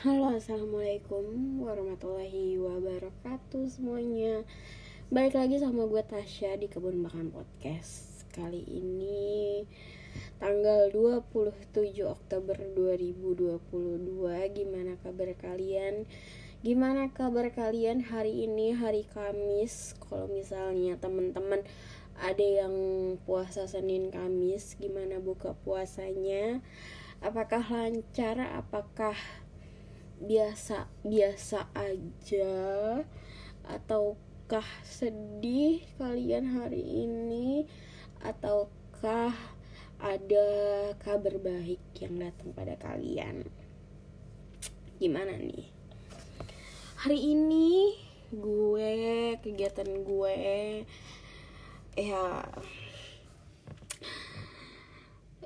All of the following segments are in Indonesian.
Halo assalamualaikum warahmatullahi wabarakatuh semuanya Balik lagi sama gue Tasya di Kebun Makan Podcast Kali ini tanggal 27 Oktober 2022 Gimana kabar kalian? Gimana kabar kalian hari ini hari Kamis Kalau misalnya temen-temen ada yang puasa Senin Kamis Gimana buka puasanya? Apakah lancar? Apakah biasa biasa aja ataukah sedih kalian hari ini? Ataukah ada kabar baik yang datang pada kalian? Gimana nih? Hari ini gue kegiatan gue ya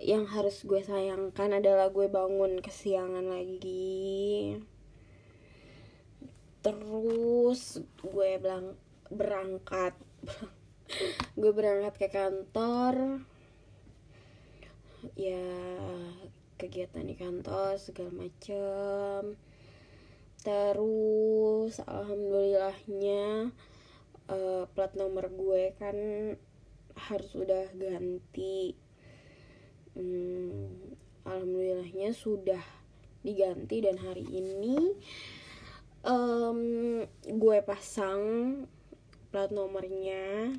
yang harus gue sayangkan adalah gue bangun kesiangan lagi. Terus gue bilang berangkat. Gue berangkat ke kantor. Ya kegiatan di kantor segala macem. Terus alhamdulillahnya uh, plat nomor gue kan harus udah ganti hmm, alhamdulillahnya sudah diganti dan hari ini um, gue pasang plat nomornya.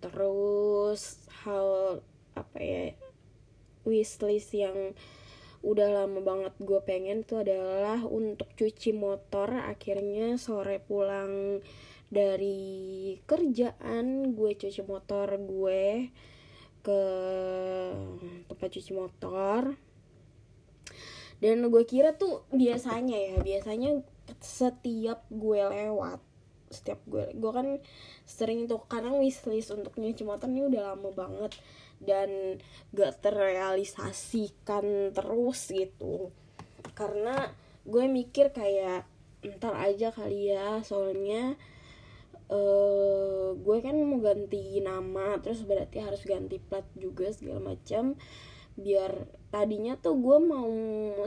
Terus hal apa ya wishlist yang udah lama banget gue pengen itu adalah untuk cuci motor. Akhirnya sore pulang dari kerjaan gue cuci motor gue ke tempat cuci motor. Dan gue kira tuh biasanya ya biasanya setiap gue lewat setiap gue gue kan sering tuh karena wishlist untuk nyuci motor ini udah lama banget dan gak terrealisasikan terus gitu. Karena gue mikir kayak ntar aja kali ya soalnya uh, gue kan mau ganti nama terus berarti harus ganti plat juga segala macam. Biar tadinya tuh gue mau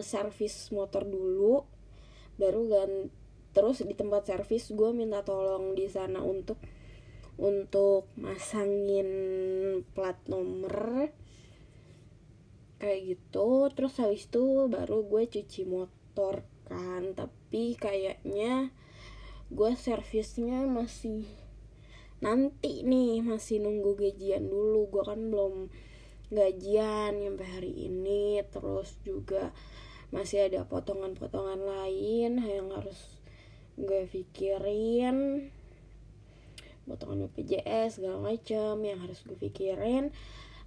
servis motor dulu baru gan terus di tempat servis gue minta tolong di sana untuk untuk masangin plat nomor kayak gitu. Terus habis itu baru gue cuci motor kan tapi kayaknya gue servisnya masih nanti nih masih nunggu gajian dulu. Gue kan belum gajian sampai hari ini. Terus juga masih ada potongan-potongan lain yang harus gue pikirin. Potongan BPJS segala macam yang harus gue pikirin.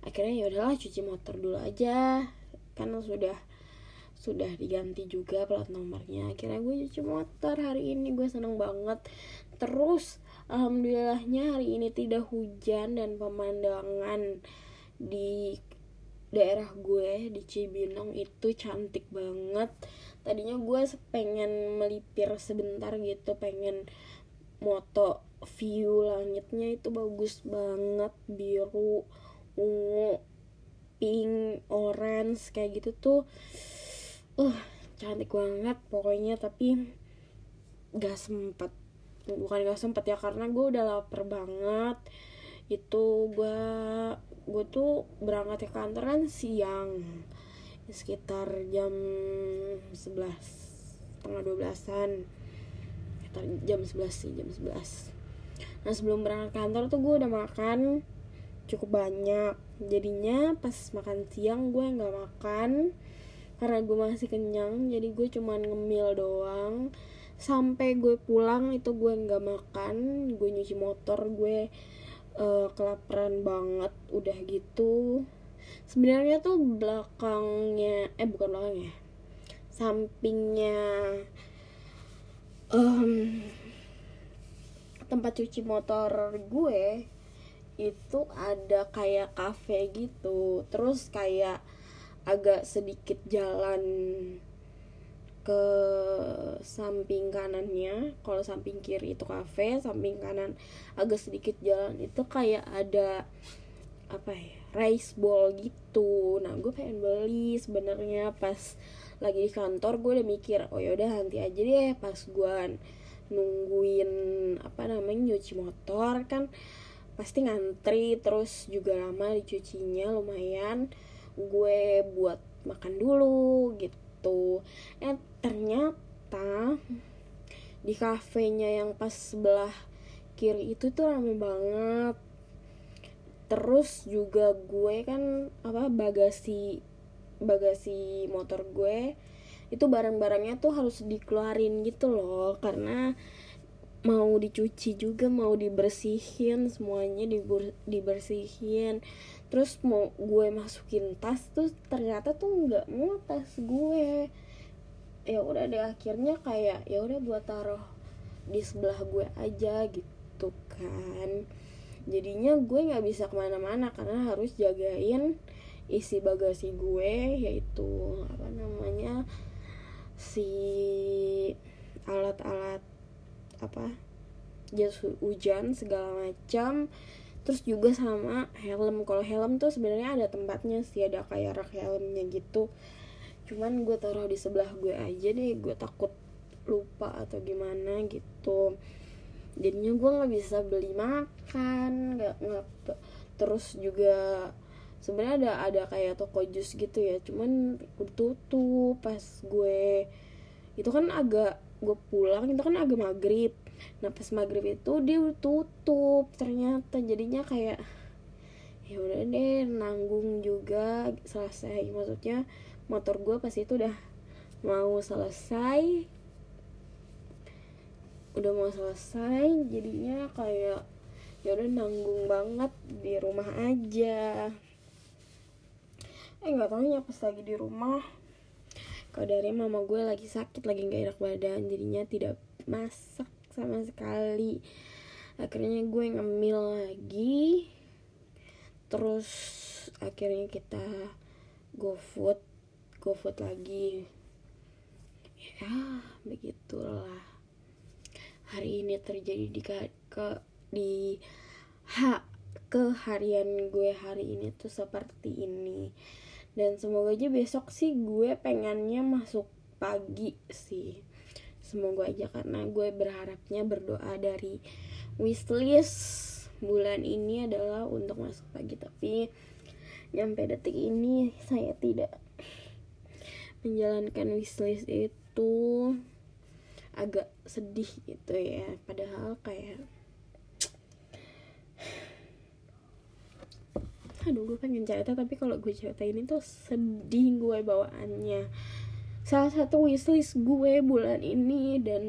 Akhirnya ya udahlah cuci motor dulu aja. Karena sudah sudah diganti juga plat nomornya. Akhirnya gue cuci motor hari ini gue seneng banget. Terus alhamdulillahnya hari ini tidak hujan dan pemandangan di daerah gue di Cibinong itu cantik banget. Tadinya gue pengen melipir sebentar gitu pengen moto view langitnya itu bagus banget. Biru ungu pink orange kayak gitu tuh uh cantik banget pokoknya tapi gak sempet. Bukan gak sempet ya karena gue udah lapar banget. Itu gue gue tuh berangkat ke kantor kan siang. Sekitar jam 11 setengah 12an sekitar jam 11 sih jam 11 nah sebelum berangkat kantor tuh gue udah makan cukup banyak. Jadinya pas makan siang gue nggak makan karena gue masih kenyang jadi gue cuman ngemil doang. Sampai gue pulang itu gue nggak makan gue nyuci motor gue uh, kelaparan banget udah gitu. Sebenarnya tuh belakangnya eh bukan belakangnya sampingnya um, tempat cuci motor gue itu ada kayak cafe gitu. Terus kayak agak sedikit jalan ke samping kanannya. Kalau samping kiri itu cafe samping kanan agak sedikit jalan itu kayak ada apa ya rice ball gitu. Nah gue pengen beli sebenarnya. Pas lagi di kantor gue udah mikir oh yaudah nanti aja deh. Pas gue nungguin apa namanya nyuci motor kan pasti ngantri terus juga lama dicucinya lumayan gue buat makan dulu gitu. Eh ternyata di kafenya yang pas sebelah kiri itu tuh rame banget. Terus juga gue kan apa bagasi bagasi motor gue itu barang-barangnya tuh harus dikeluarin gitu loh. Karena mau dicuci juga mau dibersihin semuanya dibersihin terus mau gue masukin tas tuh ternyata tuh nggak mau tas gue. Ya udah deh akhirnya kayak ya udah buat taruh di sebelah gue aja gitu kan. Jadinya gue nggak bisa ke mana-mana karena harus jagain isi bagasi gue yaitu apa namanya si alat-alat apa jas hujan segala macam terus juga sama helm. Kalau helm tuh sebenarnya ada tempatnya sih ada kayak rak helmnya gitu. Cuman gue taruh di sebelah gue aja deh gue takut lupa atau gimana gitu. Jadinya gue nggak bisa beli makan nggak nggak terus juga sebenarnya ada ada kayak toko jus gitu ya. Cuman tutup pas gue itu kan agak gue pulang itu kan agak maghrib nah pas maghrib itu dia tutup ternyata jadinya kayak ya udah deh nanggung juga selesai. Maksudnya motor gue pas itu udah mau selesai udah mau selesai jadinya kayak ya udah nanggung banget di rumah aja. Eh nggak tahu ya pas lagi di rumah kalau dari mama gue lagi sakit lagi nggak enak badan jadinya tidak masak sama sekali. Akhirnya gue ngemil lagi. Terus akhirnya kita go food go food lagi. Ya begitulah. Hari ini terjadi di ke, ke di ha keharian gue hari ini tuh seperti ini. Dan semoga aja besok sih gue pengennya masuk pagi sih semoga aja karena gue berharapnya berdoa dari wishlist bulan ini adalah untuk masuk pagi tapi nyampe detik ini saya tidak menjalankan wishlist itu. Agak sedih gitu ya. Padahal kayak aduh gue pengen cerita tapi kalau gue cerita ini tuh sedih gue bawaannya salah satu wishlist gue bulan ini dan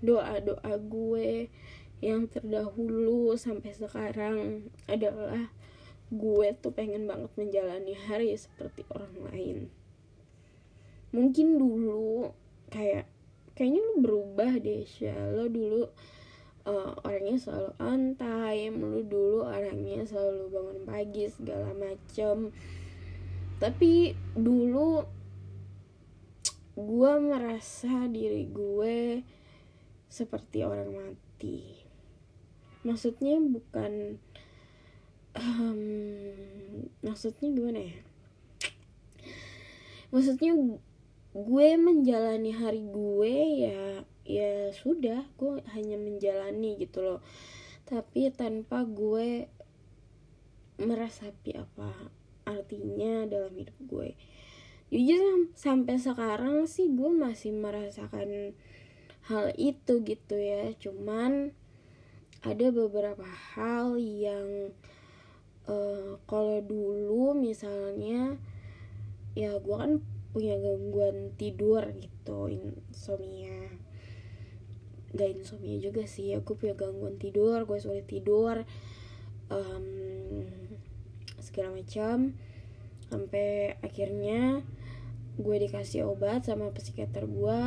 doa doa gue yang terdahulu sampai sekarang adalah gue tuh pengen banget menjalani hari seperti orang lain. Mungkin dulu kayak kayaknya lu berubah deh lo dulu uh, orangnya selalu on time lu dulu orangnya selalu bangun pagi segala macem. Tapi dulu gue merasa diri gue seperti orang mati. Maksudnya bukan um, maksudnya gimana ya? Maksudnya gue menjalani hari gue ya ya sudah gue hanya menjalani gitu loh. Tapi tanpa gue merasapi apa artinya dalam hidup gue jujur sampai sekarang sih gue masih merasakan hal itu gitu ya. Cuman ada beberapa hal yang uh, kalau dulu misalnya ya gue kan punya gangguan tidur gitu insomnia. Gak insomnia juga sih aku punya gangguan tidur gue sulit tidur um, segala macam. Sampai akhirnya gue dikasih obat sama psikiater gue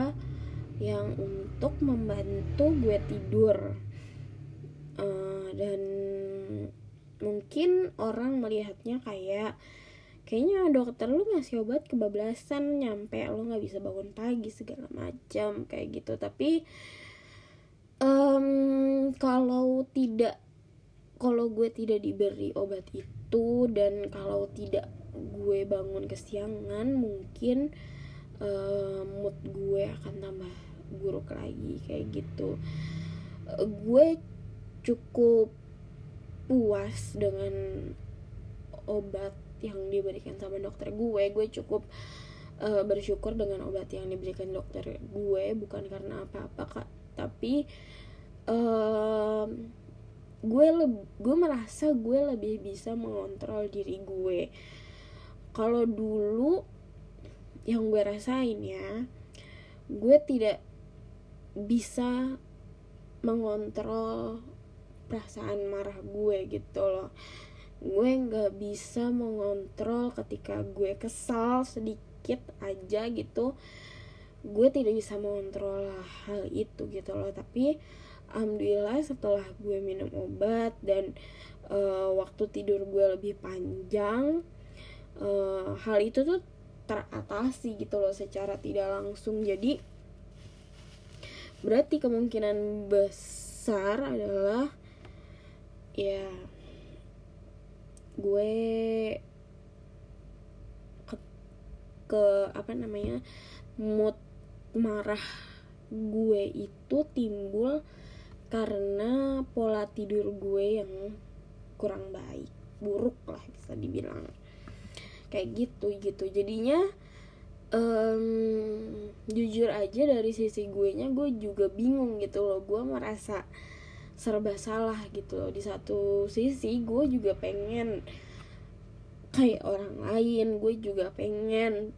yang untuk membantu gue tidur. Uh, dan mungkin orang melihatnya kayak kayaknya dokter lu ngasih obat kebablasan nyampe lu nggak bisa bangun pagi segala macam kayak gitu. Tapi um, kalau tidak kalau gue tidak diberi obat itu dan kalau tidak gue bangun kesiangan mungkin uh, mood gue akan tambah buruk lagi kayak gitu. Uh, gue cukup puas dengan obat yang diberikan sama dokter gue. Gue cukup uh, bersyukur dengan obat yang diberikan dokter gue bukan karena apa-apa kak. Tapi uh, gue gue merasa gue lebih bisa mengontrol diri gue kalau dulu yang gue rasain ya gue tidak bisa mengontrol perasaan marah gue gitu loh. Gue nggak bisa mengontrol ketika gue kesal sedikit aja gitu gue tidak bisa mengontrol hal itu gitu loh. Tapi alhamdulillah setelah gue minum obat dan uh, waktu tidur gue lebih panjang uh, hal itu tuh teratasi gitu loh secara tidak langsung. Jadi berarti kemungkinan besar adalah ya gue ke, ke apa namanya mood marah gue itu timbul karena pola tidur gue yang kurang baik buruk lah bisa dibilang kayak gitu gitu. Jadinya um, jujur aja dari sisi gue nya gue juga bingung gitu loh. Gue merasa serba salah gitu loh. Di satu sisi gue juga pengen kayak orang lain. Gue juga pengen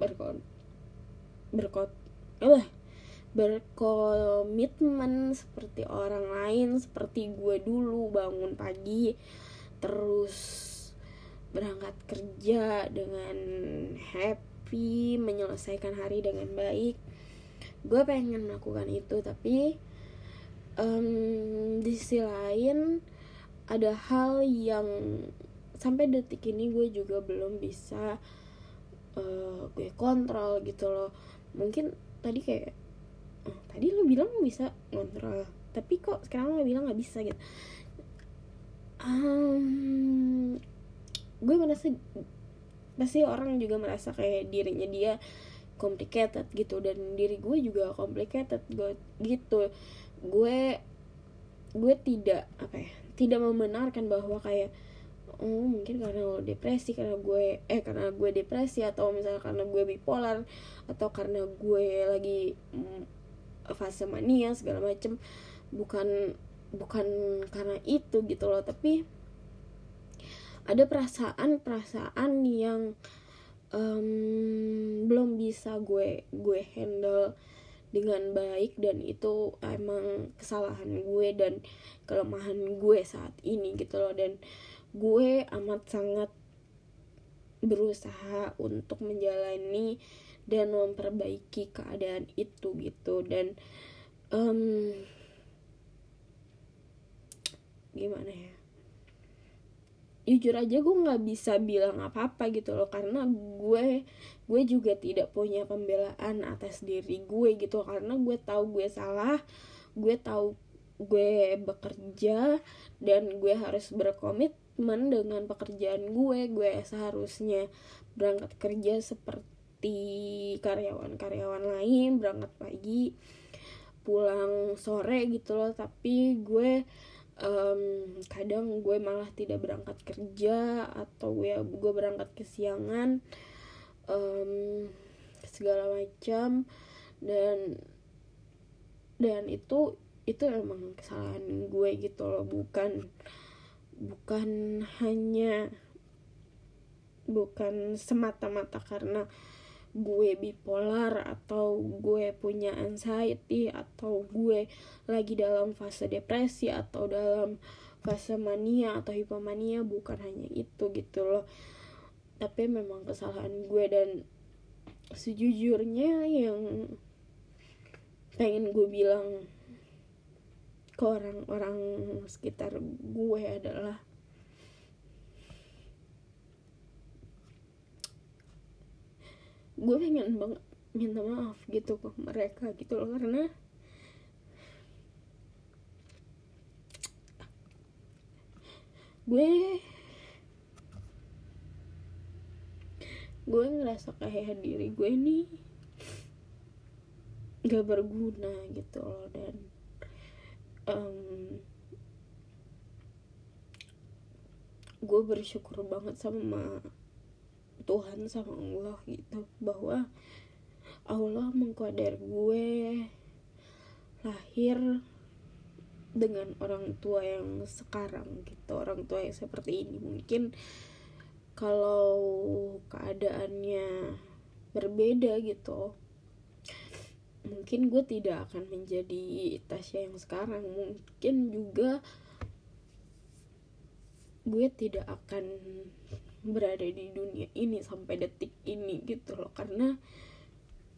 berkon berkot eh berkomitmen seperti orang lain seperti gue dulu. Bangun pagi terus berangkat kerja dengan happy menyelesaikan hari dengan baik. Gue pengen melakukan itu tapi um, di sisi lain ada hal yang sampai detik ini gue juga belum bisa uh, gue kontrol gitu loh. Mungkin tadi kayak oh, tadi lo bilang bisa kontrol tapi kok sekarang lo bilang nggak bisa? Gitu. Um, gue merasa pasti orang juga merasa kayak dirinya dia complicated gitu dan diri gue juga complicated gue gitu. Gue gue tidak apa ya tidak membenarkan bahwa kayak oh mungkin karena lo depresi karena gue eh karena gue depresi atau misalnya karena gue bipolar atau karena gue lagi mm, fase mania segala macem. Bukan bukan karena itu gitu loh tapi ada perasaan-perasaan yang um, belum bisa gue gue handle dengan baik dan itu emang kesalahan gue dan kelemahan gue saat ini gitu loh. Dan gue amat sangat berusaha untuk menjalani dan memperbaiki keadaan itu gitu. Dan um, gimana ya jujur aja gue nggak bisa bilang apa apa gitu loh karena gue gue juga tidak punya pembelaan atas diri gue gitu. Karena gue tahu gue salah gue tahu gue bekerja dan gue harus berkomitmen dengan pekerjaan gue. Gue seharusnya berangkat kerja seperti karyawan-karyawan lain berangkat pagi pulang sore gitu loh. Tapi gue um, kadang gue malah tidak berangkat kerja atau gue gue berangkat kesiangan um, segala macam. Dan dan itu itu emang kesalahan gue gitu loh. Bukan bukan hanya bukan semata-mata karena gue bipolar atau gue punya anxiety atau gue lagi dalam fase depresi atau dalam fase mania atau hipomania bukan hanya itu gitu loh. Tapi memang kesalahan gue dan sejujurnya yang pengen gue bilang ke orang-orang sekitar gue adalah gue pengen banget minta maaf gitu ke mereka gitu loh karena gue gue ngerasa kayak diri gue ini gak berguna gitu loh dan um, gue bersyukur banget sama Tuhan sama Allah gitu bahwa Allah mengkodar gue lahir dengan orang tua yang sekarang gitu orang tua yang seperti ini. Mungkin kalau keadaannya berbeda gitu mungkin gue tidak akan menjadi Tasya yang sekarang. Mungkin juga gue tidak akan berada di dunia ini sampai detik ini gitu loh. Karena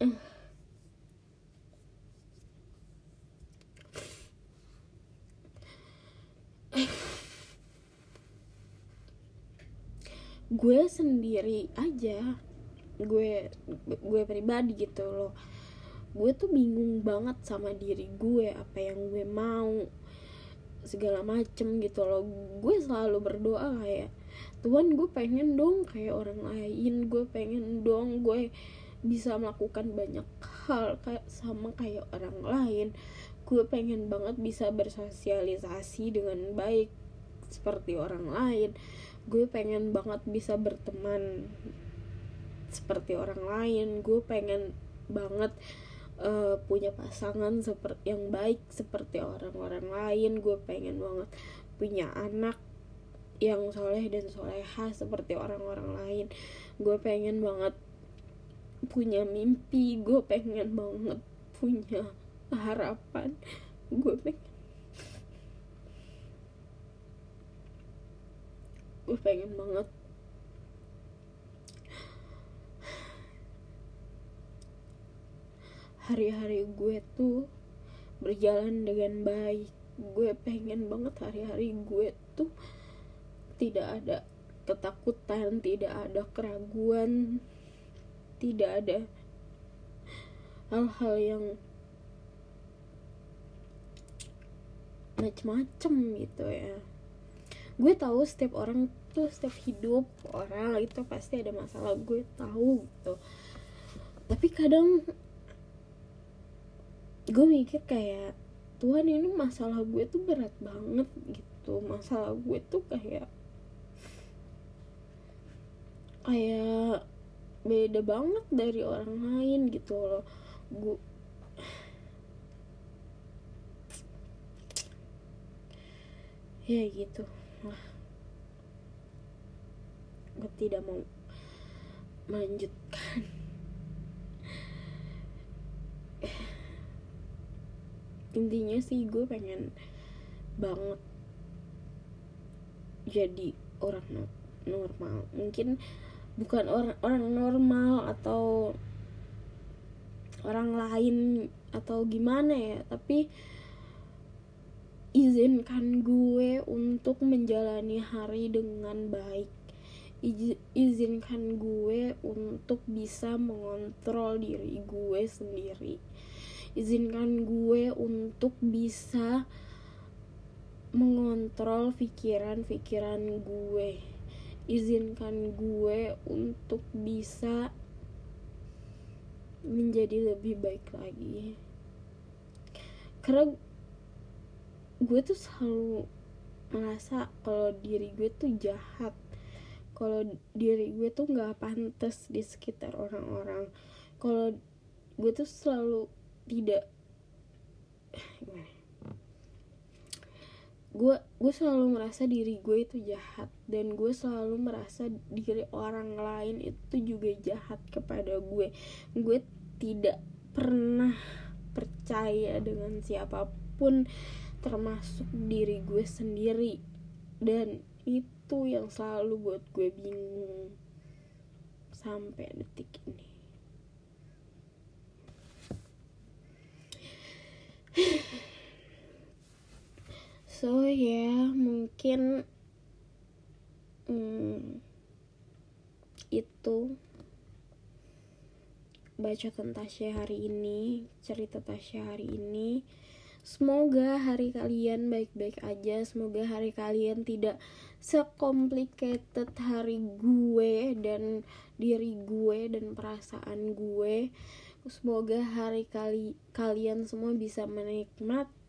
uh, gue sendiri aja gue gue pribadi gitu loh. Gue tuh bingung banget sama diri gue apa yang gue mau segala macem gitu loh. Gue selalu berdoa kayak Tuhan gue pengen dong kayak orang lain. Gue pengen dong gue bisa melakukan banyak hal kayak sama kayak orang lain. Gue pengen banget bisa bersosialisasi dengan baik seperti orang lain. Gue pengen banget bisa berteman seperti orang lain. Gue pengen banget uh, punya pasangan seperti yang baik seperti orang-orang lain. Gue pengen banget punya anak yang soleh dan soleha seperti orang-orang lain. Gue pengen banget punya mimpi gue pengen banget punya harapan. Gue pengen. Gue pengen banget. Hari-hari gue tuh berjalan dengan baik. Gue pengen banget hari-hari gue tuh tidak ada ketakutan tidak ada keraguan tidak ada hal-hal yang macem-macem gitu ya. Gue tahu setiap orang tuh setiap hidup orang itu pasti ada masalah gue tahu gitu. Tapi kadang gue mikir kayak Tuhan ini masalah gue tuh berat banget gitu. Masalah gue tuh kayak kayak beda banget dari orang lain gitu loh. Gue ya gitu. Lah gue tidak mau melanjutkan. Intinya sih gue pengen banget jadi orang normal. Mungkin bukan orang orang normal atau orang lain atau gimana ya tapi izinkan gue untuk menjalani hari dengan baik. Izinkan gue untuk bisa mengontrol diri gue sendiri. Izinkan gue untuk bisa mengontrol pikiran-pikiran gue izinkan gue untuk bisa menjadi lebih baik lagi. Karena gue tuh selalu merasa kalau diri gue tuh jahat. Kalau diri gue tuh nggak pantas di sekitar orang-orang. Kalau gue tuh selalu tidak gue gue selalu merasa diri gue itu jahat. Dan gue selalu merasa diri orang lain itu juga jahat kepada gue gue tidak pernah percaya dengan siapa pun termasuk diri gue sendiri. Dan itu yang selalu buat gue bingung sampai detik ini so ya yeah, mungkin hmm, itu. Baca tentang Tasya hari ini cerita Tasya hari ini. Semoga hari kalian baik-baik aja. Semoga hari kalian tidak sekomplikated hari gue dan diri gue dan perasaan gue. Semoga hari kali kalian semua bisa menikmati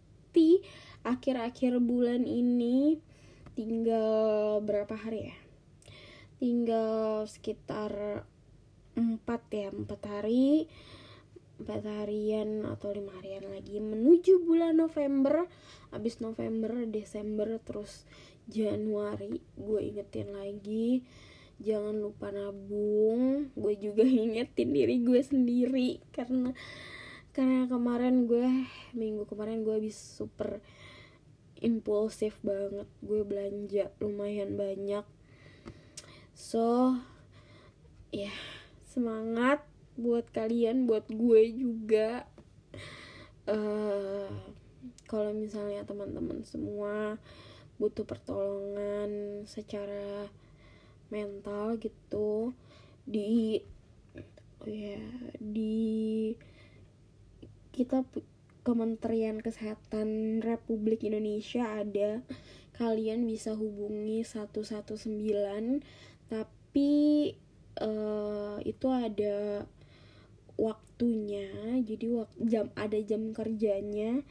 akhir-akhir bulan ini tinggal berapa hari ya? Tinggal sekitar empat ya empat hari. Empat harian atau lima harian lagi menuju bulan November. Habis November Desember terus Januari gue ingetin lagi. Jangan lupa nabung. Gue juga ingetin diri gue sendiri karena karena kemarin gue minggu kemarin gue habis super impulsif banget. Gue belanja lumayan banyak. So ya semangat buat kalian buat gue juga. Uh, kalau misalnya teman-teman semua butuh pertolongan secara mental gitu di oh ya di kita Kementerian Kesehatan Republik Indonesia ada. Kalian bisa hubungi 119 tapi uh, itu ada waktunya. Jadi wak jam ada jam kerjanya.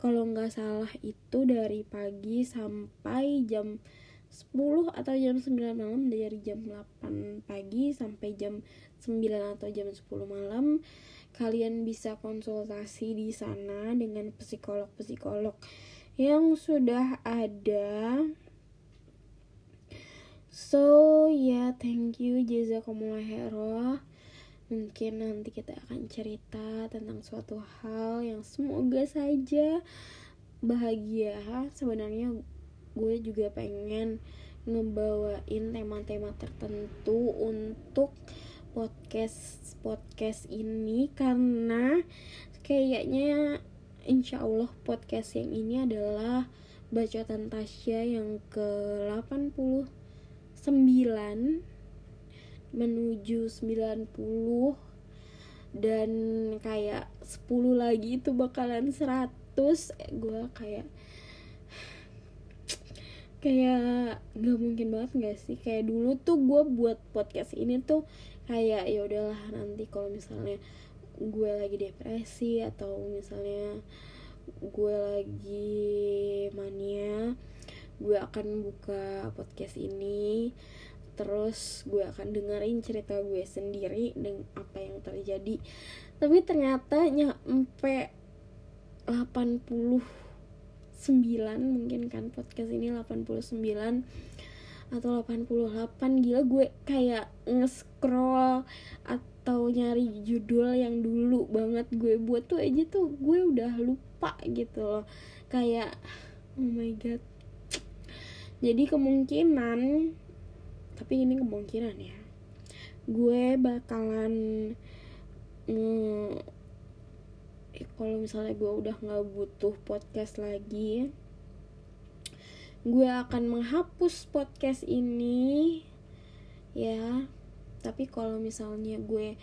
Kalau nggak salah itu dari pagi sampai jam 10 atau jam 9 malam. Dari jam 8 pagi sampai jam 9 atau jam 10 malam kalian bisa konsultasi di sana dengan psikolog-psikolog yang sudah ada. So ya yeah, thank you jazakumullah khairan mungkin nanti kita akan cerita tentang suatu hal yang semoga saja bahagia. Sebenarnya gue juga pengen ngebawain tema-tema tertentu untuk podcast podcast ini karena kayaknya insya Allah podcast yang ini adalah bacotan Tasya yang ke 89 menuju 90 dan kayak 10 lagi itu bakalan 100 gue kayak kayak nggak mungkin banget nggak sih? Kayak dulu tuh gue buat podcast ini tuh kayak ya udahlah nanti kalau misalnya gue lagi depresi atau misalnya gue lagi mania gue akan buka podcast ini terus gue akan dengerin cerita gue sendiri dengan apa yang terjadi. Tapi ternyata nyampe 80 mungkin kan podcast ini 89 atau 88 gila gue kayak nge-scroll atau nyari judul yang dulu banget gue buat tuh aja tuh gue udah lupa gitu loh. Kayak oh my god. Jadi kemungkinan tapi ini kemungkinan ya gue bakalan mm, kalau misalnya gue udah nggak butuh podcast lagi gue akan menghapus podcast ini ya. Tapi kalau misalnya gue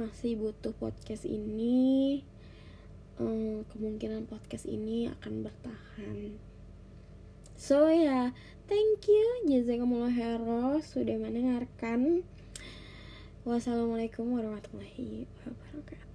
masih butuh podcast ini um, kemungkinan podcast ini akan bertahan. So ya yeah, thank you. Jazakumullah khairan sudah mendengarkan. Wassalamualaikum warahmatullahi wabarakatuh